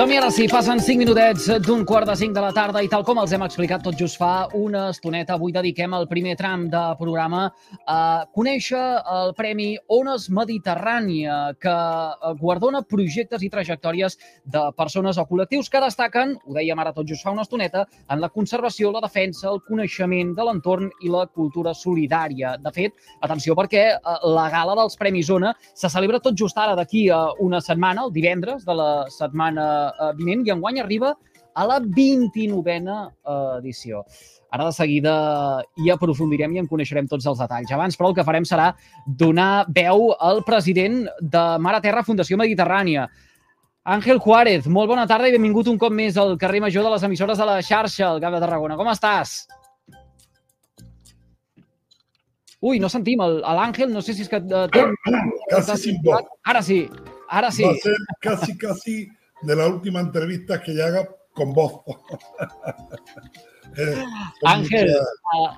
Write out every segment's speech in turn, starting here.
Som-hi ara sí, passen 5 minutets d'un quart de 5 de la tarda i tal com els hem explicat tot just fa una estoneta, avui dediquem el primer tram de programa a conèixer el Premi Ones Mediterrània, que guardona projectes i trajectòries de persones o col·lectius que destaquen, ho dèiem ara tot just fa una estoneta, en la conservació, la defensa, el coneixement de l'entorn i la cultura solidària. De fet, atenció perquè eh, la gala dels Premis Ona se celebra tot just ara d'aquí a una setmana, el divendres de la setmana eh, vinent i enguany arriba a la 29a eh, edició. Ara de seguida hi aprofundirem i en coneixerem tots els detalls. Abans, però, el que farem serà donar veu al president de Mar a Terra Fundació Mediterrània, Àngel Juárez. Molt bona tarda i benvingut un cop més al carrer Major de les emissores de la xarxa, al Camp de Tarragona. Com estàs? Ui, no sentim l'Àngel, no sé si és que... Eh, casi sin voz. Ara sí, ara sí. Va ser casi, casi de la última entrevista que ya haga con voz. eh, Àngel, uh,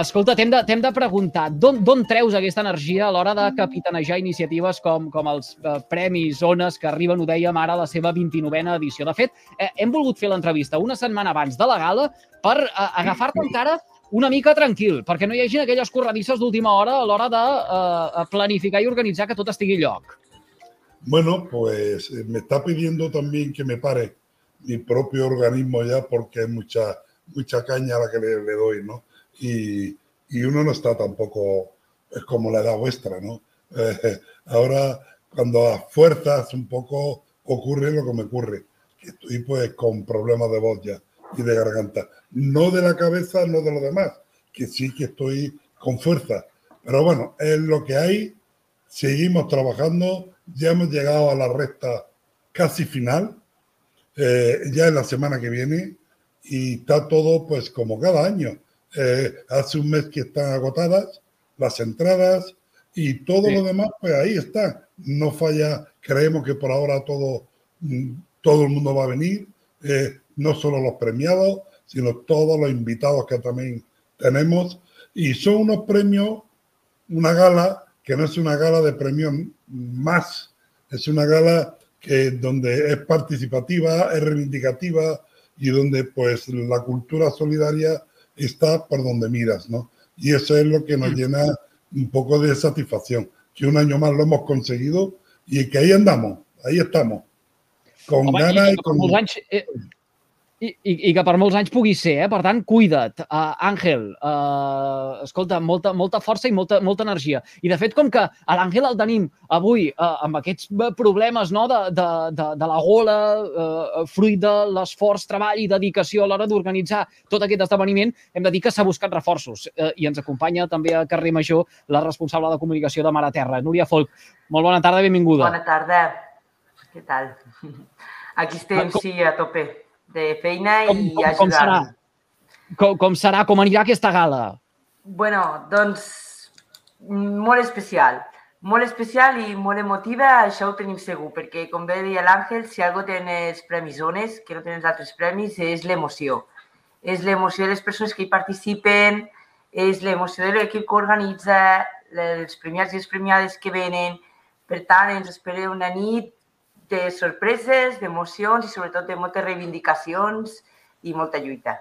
escolta, t'hem de, de preguntar, d'on treus aquesta energia a l'hora de capitanejar iniciatives com, com els uh, Premis Ones que arriben, ho dèiem ara, a la seva 29a edició? De fet, eh, hem volgut fer l'entrevista una setmana abans de la gala per uh, agafar-te encara una mica tranquil, perquè no hi hagin aquelles corredisses d'última hora a l'hora de uh, planificar i organitzar que tot estigui lloc. Bueno, pues eh, me está pidiendo también que me pare mi propio organismo ya porque es mucha, mucha caña a la que le, doy, ¿no? Y, y, uno no está tampoco es como la edad vuestra, ¿no? Ahora, cuando a fuerzas un poco ocurre lo que me ocurre, que estoy pues con problemas de voz ya y de garganta. No de la cabeza, no de lo demás, que sí que estoy con fuerza. Pero bueno, es lo que hay, seguimos trabajando ya hemos llegado a la recta casi final, eh, ya en la semana que viene, y está todo pues como cada año. Eh, hace un mes que están agotadas las entradas y todo sí. lo demás, pues ahí está. No falla, creemos que por ahora todo, mm, todo el mundo va a venir, eh, no solo los premiados, sino todos los invitados que también tenemos. Y son unos premios, una gala que no es una gala de premios más, es una gala que donde es participativa, es reivindicativa y donde pues la cultura solidaria está por donde miras, ¿no? Y eso es lo que nos llena un poco de satisfacción, que un año más lo hemos conseguido y que ahí andamos, ahí estamos, con Home, ganas i, y con... Anys, eh, i, i, I que per molts anys pugui ser, eh? Per tant, cuida't, uh, Àngel. Uh, escolta, molta, molta força i molta, molta energia. I, de fet, com que a l'Àngel el tenim avui uh, amb aquests problemes no, de, de, de, de la gola, uh, fruit de l'esforç, treball i dedicació a l'hora d'organitzar tot aquest esdeveniment, hem de dir que s'ha buscat reforços. Uh, I ens acompanya també a Carrer Major la responsable de comunicació de Mar a Terra, Núria Folk. Molt bona tarda benvinguda. Bona tarda. Què tal? Aquí estem, com... sí, a tope de feina i com, com, com serà? Com, com serà? Com anirà aquesta gala? Bueno, doncs molt especial. Molt especial i molt emotiva, això ho tenim segur, perquè com bé deia l'Àngel, si algo tenen els Premis Zones, que no tenen els altres premis, és l'emoció. És l'emoció de les persones que hi participen, és l'emoció de l'equip que organitza, els premiats i les premiades que venen. Per tant, ens espera una nit de sorpreses, d'emocions i sobretot de moltes reivindicacions i molta lluita.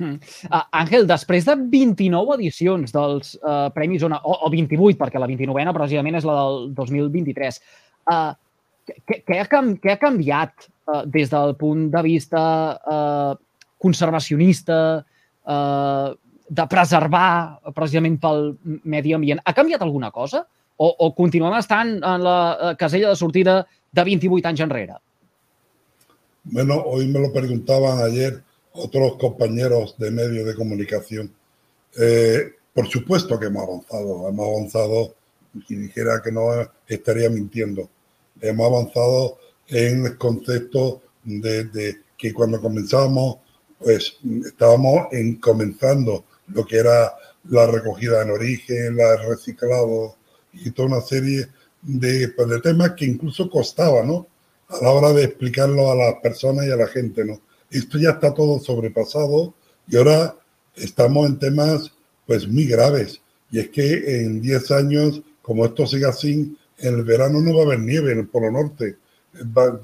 Mm. Uh, Àngel, després de 29 edicions dels uh, Premis Ona, o, o 28, perquè la 29a precisament és la del 2023, uh, què, què, ha, què ha canviat uh, des del punt de vista uh, conservacionista, uh, de preservar precisament pel medi ambient? Ha canviat alguna cosa? O, o continuem estant en la casella de sortida de 28 años enrere? Bueno, hoy me lo preguntaban ayer otros compañeros de medios de comunicación. Eh, por supuesto que hemos avanzado, hemos avanzado, si dijera que no estaría mintiendo, hemos avanzado en el concepto de, de que cuando comenzábamos, pues estábamos en, comenzando lo que era la recogida en origen, la reciclado y toda una serie de, pues, de temas que incluso costaba, ¿no? A la hora de explicarlo a las personas y a la gente, ¿no? Esto ya está todo sobrepasado y ahora estamos en temas pues muy graves. Y es que en 10 años, como esto siga así, en el verano no va a haber nieve en el Polo Norte.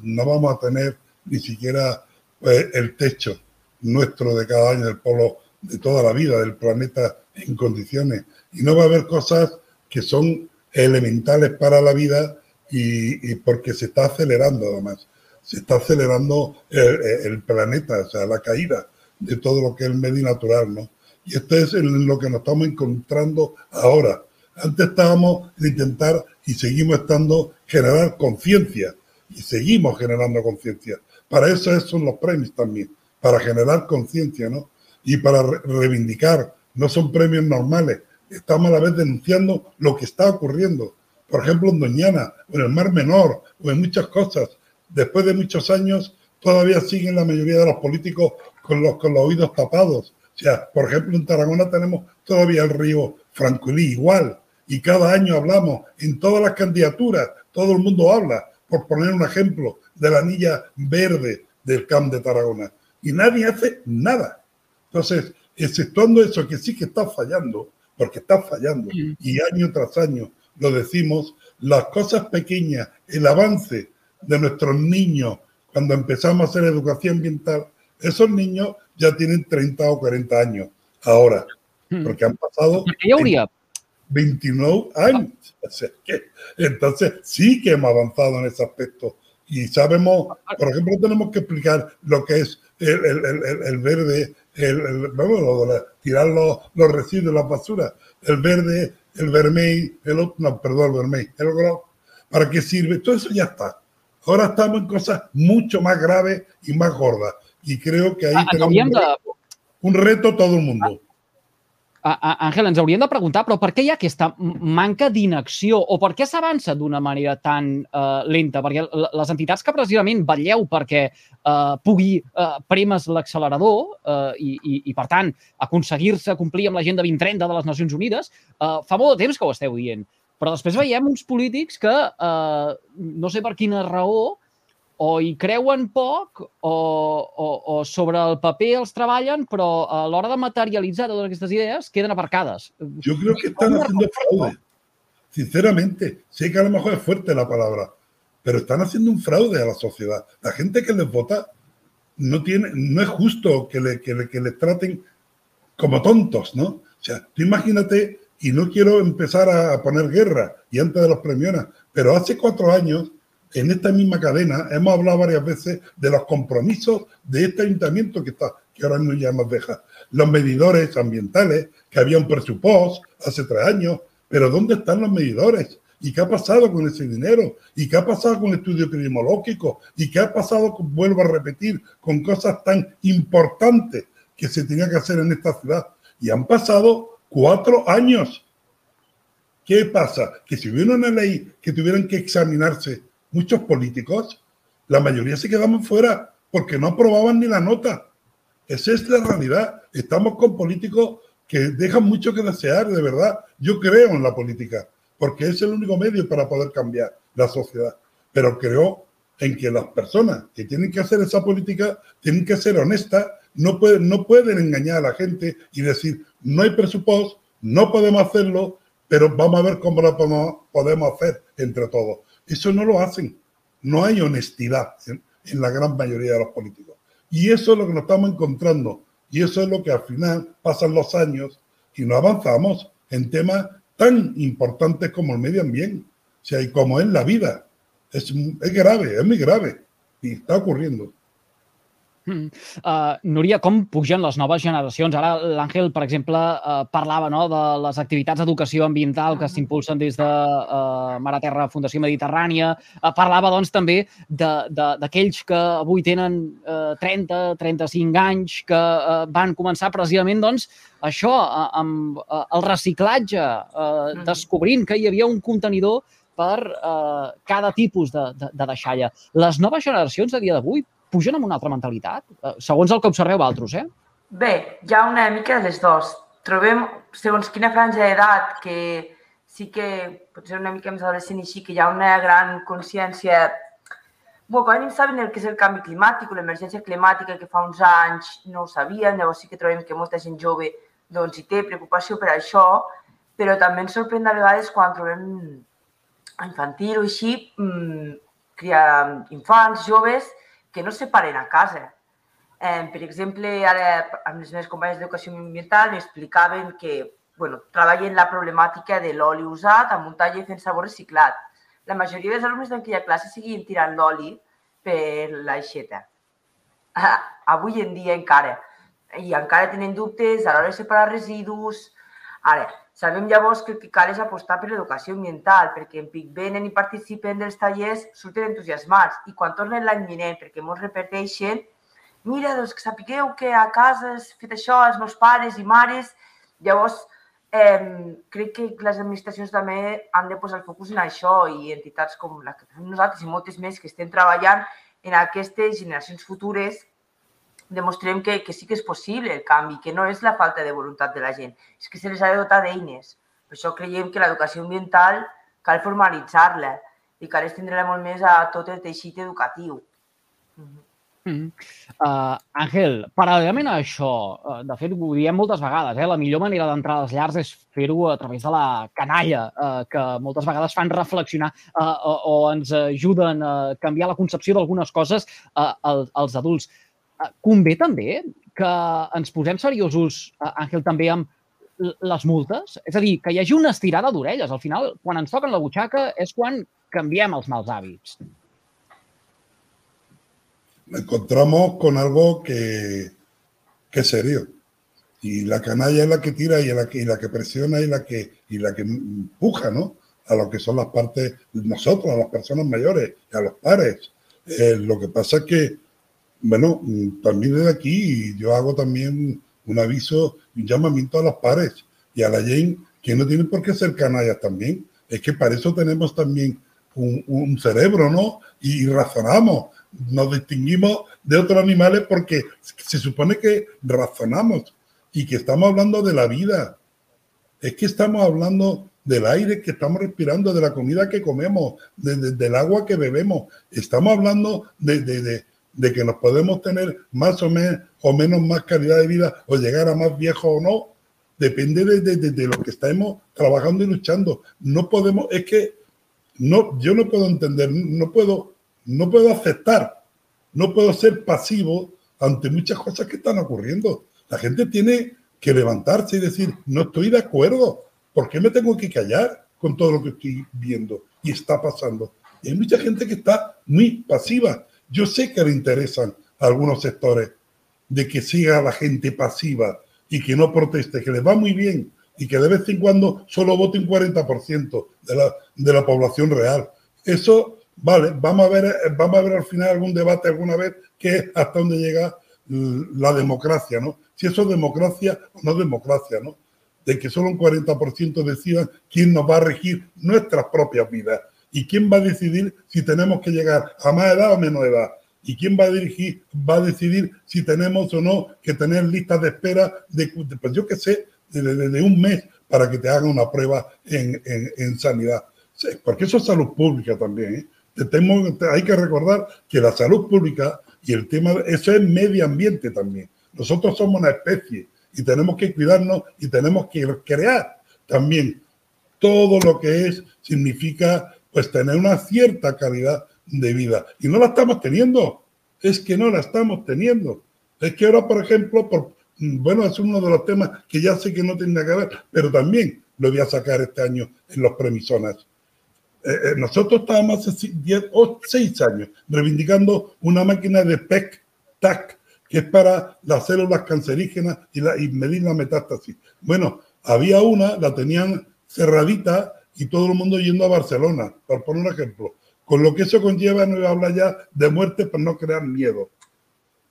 no vamos a tener ni siquiera pues, el techo nuestro de cada año del polo de toda la vida del planeta en condiciones. Y no va a haber cosas que son elementales para la vida y, porque se está acelerando además. Se está acelerando el, planeta, o sea, la caída de todo lo que es el medio natural, ¿no? Y esto es lo que nos estamos encontrando ahora. Antes estábamos en intentar y seguimos estando generar conciencia y seguimos generando conciencia. Para eso son los premios también, para generar conciencia, ¿no? Y para reivindicar, no son premios normales, estamos a la vez denunciando lo que está ocurriendo. Por ejemplo, en Doñana, o en el Mar Menor, o en muchas cosas. Después de muchos años, todavía siguen la mayoría de los políticos con los, con los oídos tapados. O sea, por ejemplo, en Tarragona tenemos todavía el río Francolí, igual. Y cada año hablamos, en todas las candidaturas, todo el mundo habla, por poner un ejemplo, de la anilla verde del Camp de Tarragona. Y nadie hace nada. Entonces, exceptuando eso, que sí que está fallando, porque está fallando, y año tras año lo decimos, las cosas pequeñas, el avance de nuestros niños cuando empezamos a hacer educación ambiental, esos niños ya tienen 30 o 40 años ahora, porque han pasado 29 años. entonces sí que hemos avanzado en ese aspecto y sabemos, por ejemplo, tenemos que explicar lo que es el, el, el, verde, el, vamos, tirar los, los residuos, las basuras, el verde, el vermell, el otro, no, perdón, el vermell, el otro, ¿para qué sirve? Todo eso ya está. Ahora estamos en cosas mucho más graves y más gordas. Y creo que ahí ah, tenemos un reto todo el mundo. Àngel, ens hauríem de preguntar, però per què hi ha aquesta manca d'inacció o per què s'avança d'una manera tan uh, lenta? Perquè les entitats que precisament vetlleu perquè uh, pugui uh, premes l'accelerador uh, i, i, i, per tant, aconseguir-se complir amb l'agenda 2030 de les Nacions Unides, uh, fa molt de temps que ho esteu dient. Però després veiem uns polítics que, uh, no sé per quina raó, o hi creuen poc o, o, o sobre el paper els treballen, però a l'hora de materialitzar totes aquestes idees queden aparcades. Yo creo que están haciendo fraude. Sinceramente, sé que a lo mejor es fuerte la palabra, pero están haciendo un fraude a la sociedad. La gente que les vota no tiene, no es justo que le, que le, que le traten como tontos, ¿no? O sea, tú imagínate, y no quiero empezar a poner guerra y antes de los premios, pero hace cuatro años en esta misma cadena hemos hablado varias veces de los compromisos de este ayuntamiento que está, que ahora no ya nos deja. Los medidores ambientales, que había un presupuesto hace tres años, pero ¿dónde están los medidores? ¿Y qué ha pasado con ese dinero? ¿Y qué ha pasado con el estudio epidemiológico? ¿Y qué ha pasado, vuelvo a repetir, con cosas tan importantes que se tenía que hacer en esta ciudad? Y han pasado cuatro años. ¿Qué pasa? Que si hubiera una ley que tuvieran que examinarse muchos políticos, la mayoría se quedaban fuera porque no aprobaban ni la nota. Esa es la realidad. Estamos con políticos que dejan mucho que desear, de verdad. Yo creo en la política, porque es el único medio para poder cambiar la sociedad. Pero creo en que las personas que tienen que hacer esa política tienen que ser honestas, no pueden, no pueden engañar a la gente y decir, no hay presupuesto, no podemos hacerlo, pero vamos a ver cómo lo podemos hacer entre todos. Eso no lo hacen. No hay honestidad en, la gran mayoría de los políticos. Y eso es lo que nos estamos encontrando. Y eso es lo que al final pasan los años y no avanzamos en temas tan importantes como el medio ambiente. O sea, y como es la vida. Es, es grave, es muy grave. Y está ocurriendo. Mm. Uh, Núria, com pugen les noves generacions? Ara l'Àngel, per exemple, uh, parlava no, de les activitats d'educació ambiental que s'impulsen des de uh, Mare Terra Fundació Mediterrània. Uh, parlava, doncs, també d'aquells que avui tenen uh, 30, 35 anys, que uh, van començar precisament, doncs, això, uh, amb uh, el reciclatge, uh, descobrint que hi havia un contenidor per uh, cada tipus de, de, de deixalla. Les noves generacions a dia d'avui pugen amb una altra mentalitat? Eh, segons el que observeu altres, eh? Bé, hi ha una mica de les dues. Trobem, segons quina franja d'edat, que sí que potser una mica més adolescent i sí que hi ha una gran consciència Bé, quan ells saben el que és el canvi climàtic o l'emergència climàtica que fa uns anys no ho sabien, llavors sí que trobem que molta gent jove doncs, hi té preocupació per això, però també ens sorprèn a vegades quan trobem infantil o així, mmm, criar infants, joves, que no se paren a casa. Eh, per exemple, ara amb les meves companyes d'educació ambiental m'explicaven que bueno, treballen la problemàtica de l'oli usat amb un taller fent sabor reciclat. La majoria dels alumnes d'aquella classe seguien tirant l'oli per l'aixeta. Ah, avui en dia encara. I encara tenen dubtes a l'hora de separar residus. Ara, sabem llavors que el que cal és apostar per l'educació ambiental, perquè en pic venen i participen dels tallers, surten entusiasmats. I quan tornen l'any vinent, perquè molts repeteixen, mira, doncs que sapigueu que a casa has fet això, els meus pares i mares, llavors eh, crec que les administracions també han de posar el focus en això i entitats com la que fem nosaltres i moltes més que estem treballant en aquestes generacions futures demostrem que, que sí que és possible el canvi, que no és la falta de voluntat de la gent, és que se les ha de dotar d'eines. Per això creiem que l'educació ambiental cal formalitzar-la i cal estendre-la molt més a tot el teixit educatiu. Mm -hmm. Mm. Uh, Àngel, paral·lelament a això, uh, de fet ho diem moltes vegades, eh, la millor manera d'entrar a les llars és fer-ho a través de la canalla, uh, que moltes vegades fan reflexionar uh, o, o ens ajuden a canviar la concepció d'algunes coses uh, als, als adults. Uh, convé també que ens posem seriosos, uh, Àngel, també amb les multes? És a dir, que hi hagi una estirada d'orelles. Al final, quan ens toquen la butxaca és quan canviem els mals hàbits encontramos con algo que, que es serio. Y la canalla es la que tira y la que, y la que presiona y la que, y la que empuja, ¿no? A lo que son las partes, nosotros, a las personas mayores, a los pares. Eh, lo que pasa es que, bueno, también desde aquí yo hago también un aviso, un llamamiento a los pares y a la Jane, que no tienen por qué ser canallas también. Es que para eso tenemos también un, cerebro, ¿no? Y, y razonamos nos distinguimos de otros animales porque se supone que razonamos y que estamos hablando de la vida. Es que estamos hablando del aire que estamos respirando, de la comida que comemos, del agua que bebemos. Estamos hablando de, que nos podemos tener más o, menos, o menos más calidad de vida o llegar a más viejos o no. Depende de, lo que estemos trabajando y luchando. No podemos, es que no, yo no puedo entender, no puedo no puedo aceptar, no puedo ser pasivo ante muchas cosas que están ocurriendo. La gente tiene que levantarse y decir, no estoy de acuerdo, ¿por qué me tengo que callar con todo lo que estoy viendo y está pasando? Y hay mucha gente que está muy pasiva. Yo sé que le interesan a algunos sectores de que siga la gente pasiva y que no proteste, que les va muy bien y que de vez en cuando solo vote un 40% de la, de la población real. Eso Vale, vamos a ver, vamos a ver al final algún debate alguna vez que es hasta dónde llega la democracia, ¿no? Si eso es democracia o no democracia, ¿no? De que solo un 40% decidan quién nos va a regir nuestras propias vidas y quién va a decidir si tenemos que llegar a más edad o menos edad y quién va a dirigir, va a decidir si tenemos o no que tener listas de espera de, pues yo qué sé, de, un mes para que te hagan una prueba en, en, en sanidad. Porque eso es salud pública también, ¿eh? hay que recordar que la salud pública y el tema, eso es medio ambiente también. Nosotros somos una especie y tenemos que cuidarnos y tenemos que crear también todo lo que es, significa pues tener una cierta calidad de vida. Y no la estamos teniendo, es que no la estamos teniendo. Es que ahora, por ejemplo, por, bueno, es uno de los temas que ya sé que no tiene que ver, pero también lo voy a sacar este año en los premisonas eh, eh, nosotros estábamos hace 10 o 6 años reivindicando una máquina de PEC-TAC, que es para las células cancerígenas y, la, y medir la metástasis. Bueno, había una, la tenían cerradita y todo el mundo yendo a Barcelona, por poner un ejemplo. Con lo que eso conlleva, no habla ya de muerte para no crear miedo.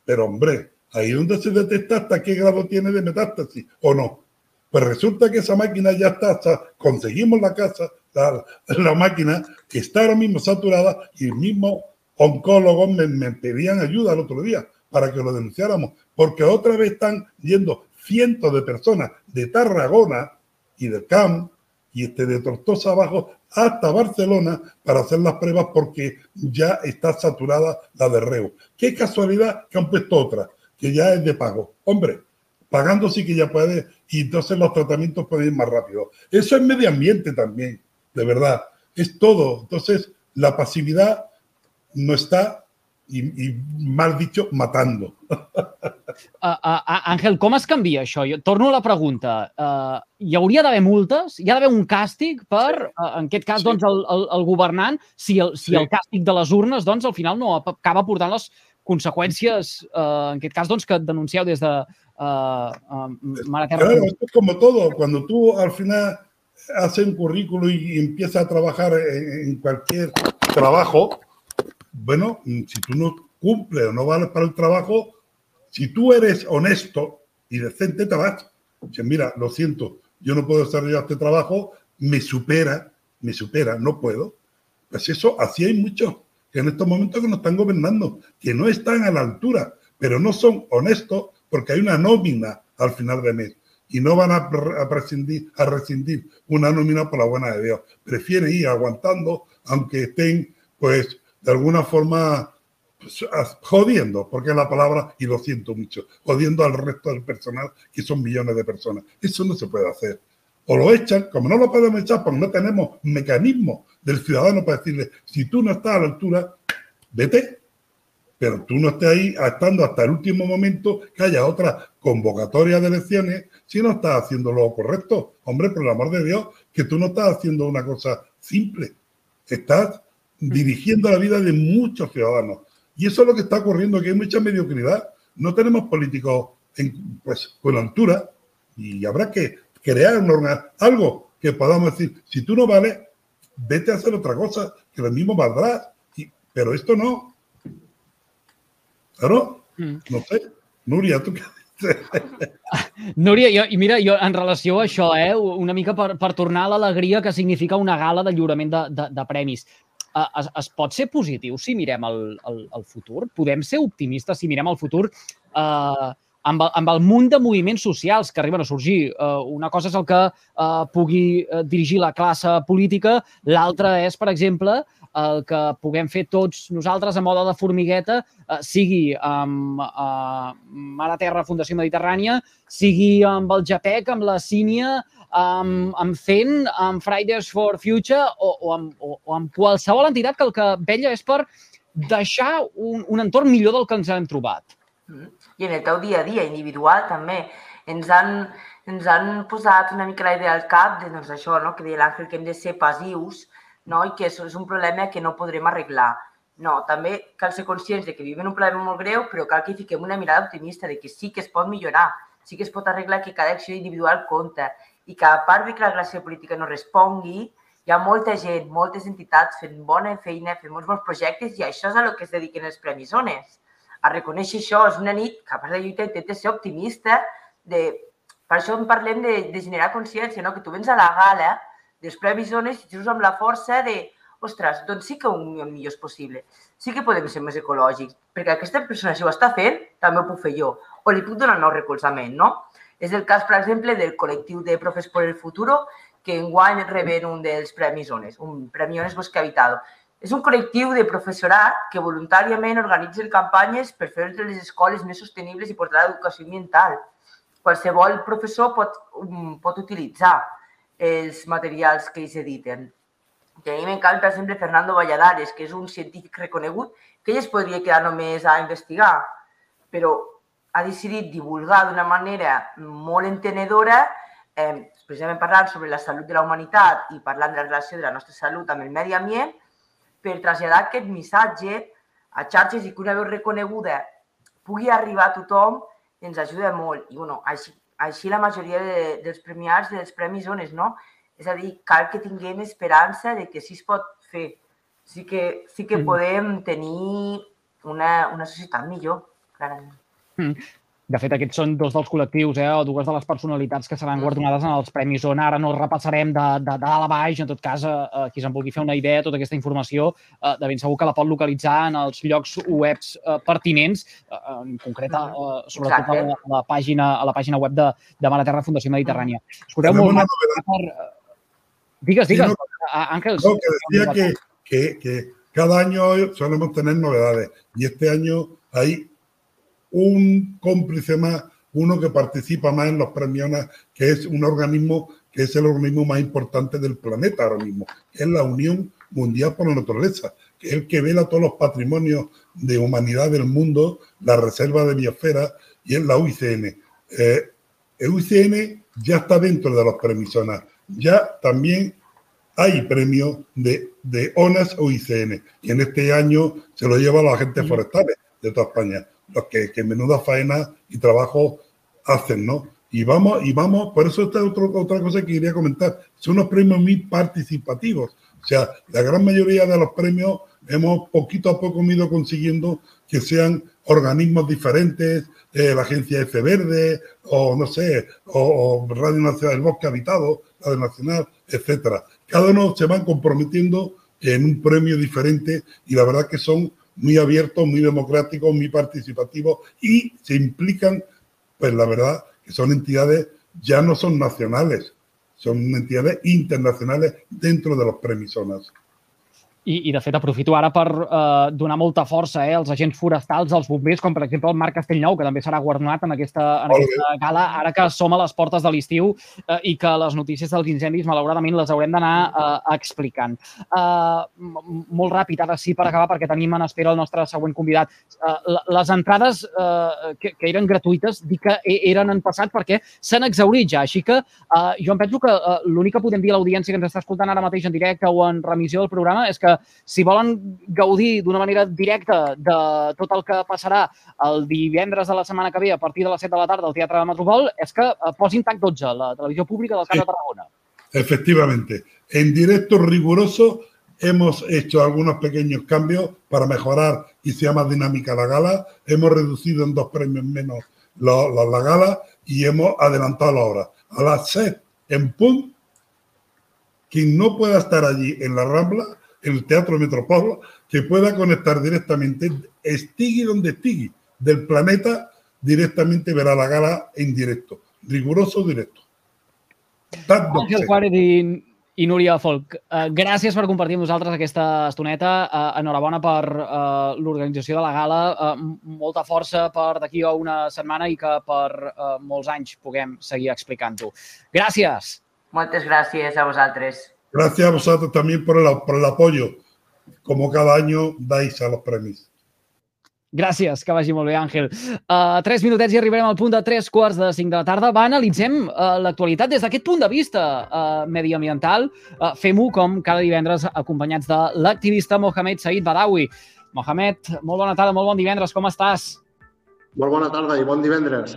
Pero hombre, ahí donde se detecta hasta qué grado tiene de metástasis o no. Pues resulta que esa máquina ya está, conseguimos la casa, la, máquina que está ahora mismo saturada y el mismo oncólogo me, me pedían ayuda el otro día para que lo denunciáramos, porque otra vez están yendo cientos de personas de Tarragona y del CAM y este de Tortosa abajo hasta Barcelona para hacer las pruebas porque ya está saturada la de Reu. Qué casualidad que han puesto otra, que ya es de pago. Hombre, pagando sí que ya puede y entonces los tratamientos pueden ir más rápido. Eso es medio ambiente también de verdad. Es todo. Entonces, la pasividad no está i, i mal dicho, matando. Uh, uh, Àngel, com es canvia això? Jo torno a la pregunta. Uh, hi hauria d'haver multes? Hi ha d'haver un càstig per, uh, en aquest cas, sí. doncs, el, el, el governant, si, el, si sí. el càstig de les urnes, doncs, al final no acaba portant les conseqüències, uh, en aquest cas, doncs, que denuncieu des de uh, uh, Mare Terra. Claro, es como todo. Cuando tú al final haces un currículo y empiezas a trabajar en, en cualquier trabajo, bueno, si tú no cumples o no vales para el trabajo, si tú eres honesto y decente, te vas. Dices, mira, lo siento, yo no puedo desarrollar este trabajo, me supera, me supera, no puedo. Pues eso, así hay muchos que en estos momentos que nos están gobernando, que no están a la altura, pero no son honestos porque hay una nómina al final de mes y no van a, a, prescindir, a rescindir una nómina por la buena de Dios. Prefieren ir aguantando, aunque estén, pues, de alguna forma pues, jodiendo, porque es la palabra, y lo siento mucho, jodiendo al resto del personal, que son millones de personas. Eso no se puede hacer. O lo echan, como no lo podemos echar porque no tenemos mecanismo del ciudadano para decirle, si tú no estás a la altura, vete. Pero tú no estés ahí estando hasta el último momento que haya otra convocatoria de elecciones si no estás haciendo lo correcto. Hombre, por el amor de Dios, que tú no estás haciendo una cosa simple. Estás dirigiendo la vida de muchos ciudadanos. Y eso es lo que está ocurriendo, que hay mucha mediocridad. No tenemos políticos en, pues, con altura y habrá que crear algo que podamos decir, si tú no vales, vete a hacer otra cosa, que lo mismo valdrá. Y, pero esto no. Claro, mm. no sé. Núria, tu què Núria, jo, i mira, jo en relació a això, eh, una mica per, per tornar a l'alegria que significa una gala de lliurament de, de, de premis es, es pot ser positiu si mirem el, el, el futur? Podem ser optimistes si mirem el futur eh, amb, amb el munt de moviments socials que arriben a sorgir. Uh, una cosa és el que uh, pugui uh, dirigir la classe política, l'altra és, per exemple, el que puguem fer tots nosaltres a moda de formigueta, uh, sigui amb uh, Mare Terra Fundació Mediterrània, sigui amb el JAPEC, amb la Sínia, amb, amb FEN, amb Fridays for Future o, o, amb, o, o amb qualsevol entitat que el que vella és per deixar un, un entorn millor del que ens hem trobat. Mm. I en el teu dia a dia individual també ens han, ens han posat una mica la idea al cap de doncs, això, no? que deia l'Àngel, que hem de ser passius no? i que això és un problema que no podrem arreglar. No, també cal ser conscients de que vivim un problema molt greu, però cal que fiquem una mirada optimista de que sí que es pot millorar, sí que es pot arreglar, que cada acció individual compta i que a part de que la classe política no respongui, hi ha molta gent, moltes entitats fent bona feina, fent molts bons projectes i això és a lo que es dediquen els Premis Ones. A reconèixer això és una nit que a part de lluita intenta ser optimista, de... per això en parlem de, de generar consciència, no? que tu vens a la gala dels Premis Ones i just amb la força de ostres, doncs sí que un millor és possible. Sí que podem ser més ecològics, perquè aquesta persona, si ho està fent, també ho puc fer jo. O li puc donar nou recolzament, no? És el cas, per exemple, del col·lectiu de Profes por el Futuro, que enguany reben un dels Premis ONES, un Premi ONES Bosque Habitado. És un col·lectiu de professorat que voluntàriament organitzen campanyes per fer les escoles més sostenibles i portar l'educació ambiental. Qualsevol professor pot, um, pot utilitzar els materials que ells editen. Tenim en camp, per exemple, Fernando Valladares, que és un científic reconegut, que ell es podria quedar només a investigar, però ha decidit divulgar d'una manera molt entenedora, eh, precisament parlant sobre la salut de la humanitat i parlant de la relació de la nostra salut amb el medi ambient, per traslladar aquest missatge a xarxes i que una veu reconeguda pugui arribar a tothom ens ajuda molt. I bueno, així, així la majoria de, dels premiats dels Premis Ones, no? És a dir, cal que tinguem esperança de que sí es pot fer. Sí que, sí que mm. podem tenir una, una societat millor, clarament. Mm. De fet, aquests són dos dels col·lectius, eh, o dues de les personalitats que seran mm. guardonades en els Premis on ara no repassarem de, de, de dalt a baix, en tot cas, eh, eh, qui se'n vulgui fer una idea, tota aquesta informació, eh, de ben segur que la pot localitzar en els llocs webs eh, pertinents, eh, en concret, eh, sobretot a la, a la, pàgina, a la pàgina web de, de Mare Terra Fundació Mediterrània. Escolteu molt més per... Digues, digues, sí, no, Ángel. No, que decía que, que, que cada año solemos tener novedades. Y este año hay un cómplice más, uno que participa más en los premios, que es un organismo que es el organismo más importante del planeta ahora mismo, que es la Unión Mundial por la Naturaleza, que es el que vela todos los patrimonios de humanidad del mundo, la reserva de biosfera y es la UICN. Eh, el UICN ya está dentro de los premisonas. Ya también hay premios de, de ONAS o ICN. Y en este año se lo lleva a los agentes forestales de toda España, los que, que menuda faena y trabajo hacen, ¿no? Y vamos, y vamos, por eso esta es otra cosa que quería comentar. Son unos premios muy participativos. O sea, la gran mayoría de los premios hemos poquito a poco ido consiguiendo que sean organismos diferentes, eh, la agencia F Verde, o no sé, o, Radio Nacional del Bosque Habitado, Radio Nacional, etcétera. Cada uno se van comprometiendo en un premio diferente y la verdad que son muy abiertos, muy democráticos, muy participativos y se implican, pues la verdad, que son entidades, ya no son nacionales, son entidades internacionales dentro de los premisonas. I, i de fet, aprofito ara per eh, donar molta força eh, als agents forestals, als bombers, com per exemple el Marc Castellnou, que també serà guardonat en aquesta, en aquesta gala, ara que som a les portes de l'estiu eh, i que les notícies dels incendis, malauradament, les haurem d'anar eh, explicant. Eh, molt ràpid, ara sí, per acabar, perquè tenim en espera el nostre següent convidat. Eh, les entrades eh, que, que eren gratuïtes, dic que e, eren en passat perquè s'han exaurit ja, així que eh, jo em penso que eh, l'únic que podem dir a l'audiència que ens està escoltant ara mateix en directe o en remissió del programa és que si volen gaudir d'una manera directa de tot el que passarà el divendres de la setmana que ve a partir de les 7 de la tarda al Teatre de Metropol, és que eh, posin TAC 12, la televisió pública del Camp de Tarragona. Efectivamente. En directo riguroso hemos hecho algunos pequeños cambios para mejorar y sea más dinámica la gala. Hemos reducido en dos premios menos la, la, la gala y hemos adelantado la hora. A las 6 en PUN, quien no pueda estar allí en la Rambla, el Teatro Metropol, que pueda conectar directamente, estigui donde estigui, del planeta, directamente verà la gala en directo, riguroso directo. Àngel Juárez i, i Núria Folk, uh, gràcies per compartir amb nosaltres aquesta estoneta. Uh, enhorabona per uh, l'organització de la gala. Uh, molta força per d'aquí a una setmana i que per uh, molts anys puguem seguir explicant-ho. Gràcies! Moltes gràcies a vosaltres. Gracias a vosotros también por el, por el apoyo, como cada año dais a los premios. Gràcies, que vagi molt bé, Àngel. Uh, tres minutets i arribarem al punt de tres quarts de cinc de la tarda. Va, analitzem uh, l'actualitat des d'aquest punt de vista uh, mediambiental. Uh, Fem-ho, com cada divendres, acompanyats de l'activista Mohamed Said Badawi. Mohamed, molt bona tarda, molt bon divendres, com estàs? Molt bona tarda i bon divendres.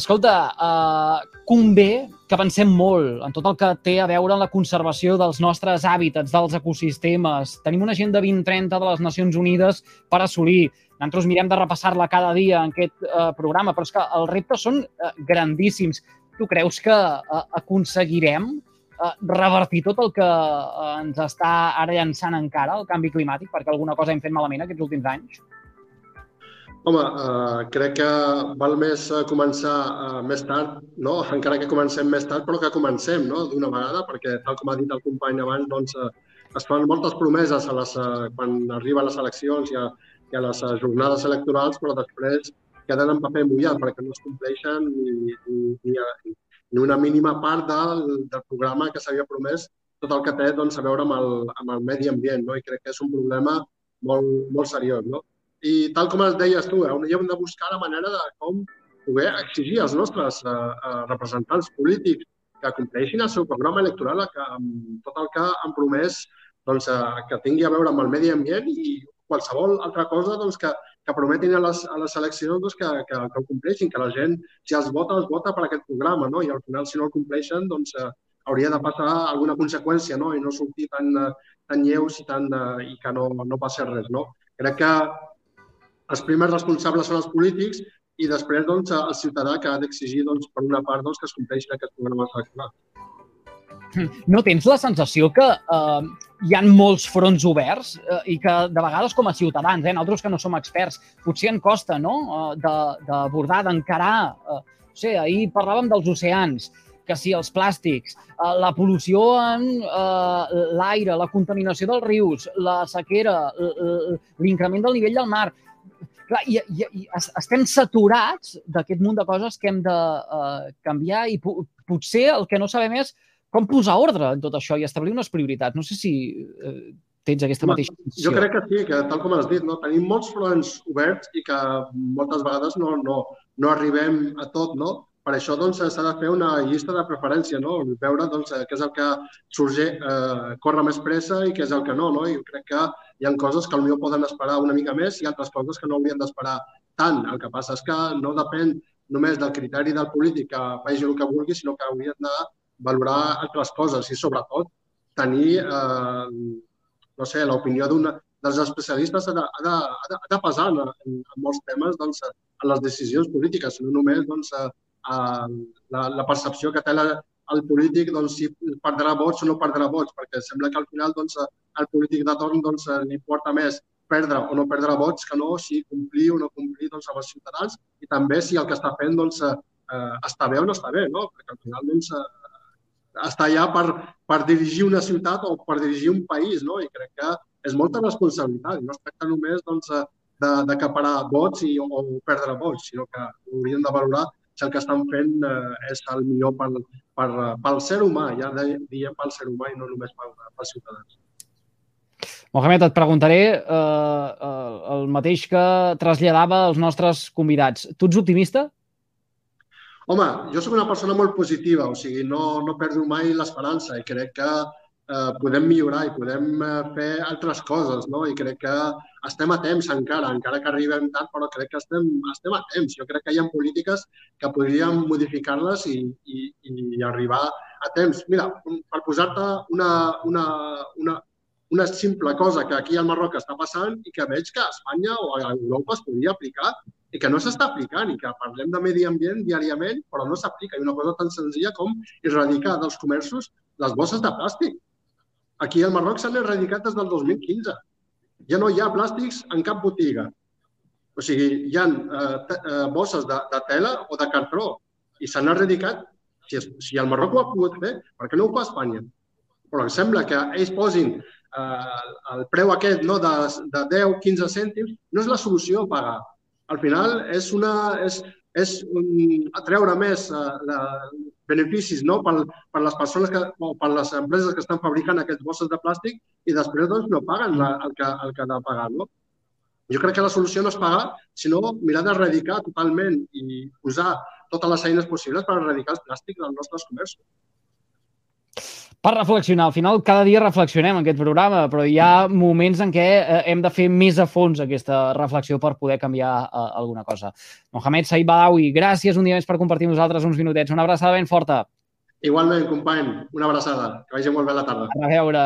Escolta, uh, convé que pensem molt en tot el que té a veure amb la conservació dels nostres hàbitats, dels ecosistemes. Tenim una agenda 2030 de les Nacions Unides per assolir. Nosaltres mirem de repassar-la cada dia en aquest uh, programa, però és que els reptes són uh, grandíssims. Tu creus que uh, aconseguirem uh, revertir tot el que uh, ens està ara llançant encara el canvi climàtic, perquè alguna cosa hem fet malament aquests últims anys? Home, eh, crec que val més eh, començar eh, més tard, no? encara que comencem més tard, però que comencem no? d'una vegada, perquè tal com ha dit el company abans, doncs, eh, es fan moltes promeses a les, eh, quan arriben les eleccions i a, i a les eh, jornades electorals, però després queden en paper mullat perquè no es compleixen ni, ni, ni, ni una mínima part del, del programa que s'havia promès, tot el que té doncs, a veure amb el, amb el medi ambient. No? I crec que és un problema molt, molt seriós. No? I tal com es deies tu, eh, hem de buscar la manera de com poder exigir als nostres eh, eh, representants polítics que compleixin el seu programa electoral que, amb tot el que han promès doncs, eh, que tingui a veure amb el medi ambient i qualsevol altra cosa doncs, que, que prometin a les, a les eleccions doncs, que, que, que ho compleixin, que la gent, si els vota, els vota per aquest programa, no? i al final, si no el compleixen, doncs, eh, hauria de passar alguna conseqüència no? i no sortir tan, tan lleus i, tan, eh, i que no, no passi res. No? Crec que els primers responsables són els polítics i després doncs, el ciutadà que ha d'exigir doncs, per una part doncs, que es compleixin aquests programes electorals. No tens la sensació que eh, hi han molts fronts oberts eh, i que de vegades com a ciutadans, eh, nosaltres que no som experts, potser en costa no? eh, d'abordar, de, d'encarar... Eh, no sé, ahir parlàvem dels oceans, que si els plàstics, eh, la pol·lució en eh, l'aire, la contaminació dels rius, la sequera, l'increment del nivell del mar clar, i, i, i estem saturats d'aquest munt de coses que hem de uh, canviar i potser el que no sabem és com posar ordre en tot això i establir unes prioritats. No sé si uh, tens aquesta Home, mateixa sensació? Jo crec que sí, que tal com has dit, no? tenim molts fronts oberts i que moltes vegades no, no, no arribem a tot, no? Per això doncs, s'ha de fer una llista de preferència, no? veure doncs, què és el que sorge, eh, corre més pressa i què és el que no. no? I jo crec que hi ha coses que potser poden esperar una mica més i altres coses que no haurien d'esperar tant. El que passa és que no depèn només del criteri del polític que faci el que vulgui, sinó que haurien de valorar altres coses i, sobretot, tenir eh, no sé, l'opinió dels especialistes ha de, ha de, ha de, ha de pesar en, en, en molts temes doncs, en les decisions polítiques, no només doncs, a, a, la, la percepció que té la, el polític doncs, si perdrà vots o no perdrà vots, perquè sembla que al final doncs, el polític de torn doncs, importa més perdre o no perdre vots que no si complir o no complir doncs, amb els ciutadans i també si el que està fent doncs, eh, està bé o no està bé, no? perquè al final doncs, eh, està allà per, per dirigir una ciutat o per dirigir un país, no? i crec que és molta responsabilitat. No es tracta només doncs, d'acaparar vots i, o perdre vots, sinó que hauríem de valorar si el que estan fent eh, és el millor pel, per, pel ser humà, ja de, diem pel ser humà i no només pel, pels ciutadans. Mohamed, et preguntaré eh, eh, el mateix que traslladava als nostres convidats. Tu ets optimista? Home, jo sóc una persona molt positiva, o sigui, no, no perdo mai l'esperança i crec que eh, podem millorar i podem eh, fer altres coses, no? I crec que estem a temps encara, encara que arribem tard, però crec que estem, estem a temps. Jo crec que hi ha polítiques que podríem modificar-les i, i, i arribar a temps. Mira, per posar-te una, una, una, una simple cosa que aquí al Marroc està passant i que veig que a Espanya o a Europa es podria aplicar i que no s'està aplicant i que parlem de medi ambient diàriament però no s'aplica. I una cosa tan senzilla com erradicar dels comerços les bosses de plàstic. Aquí al Marroc s'han erradicat des del 2015. Ja no hi ha plàstics en cap botiga. O sigui, hi ha eh, eh, bosses de, de tela o de cartró i s'han erradicat. Si, si el Marroc ho ha pogut fer, per què no ho fa Espanya? Però em sembla que ells posin eh, el preu aquest no, de, de 10-15 cèntims, no és la solució a pagar. Al final és, una, és, és um, atreure més uh, la, beneficis no? per, per les persones que, o per les empreses que estan fabricant aquests bosses de plàstic i després doncs, no paguen la, el, que, el que ha de pagar. No? Jo crec que la solució no és pagar, sinó mirar d'erradicar totalment i posar totes les eines possibles per erradicar els plàstics dels nostres comerços per reflexionar. Al final, cada dia reflexionem en aquest programa, però hi ha moments en què eh, hem de fer més a fons aquesta reflexió per poder canviar eh, alguna cosa. Mohamed Said Badawi, gràcies un dia més per compartir amb nosaltres uns minutets. Una abraçada ben forta. Igualment, company, una abraçada. Que vagi molt bé la tarda. A veure.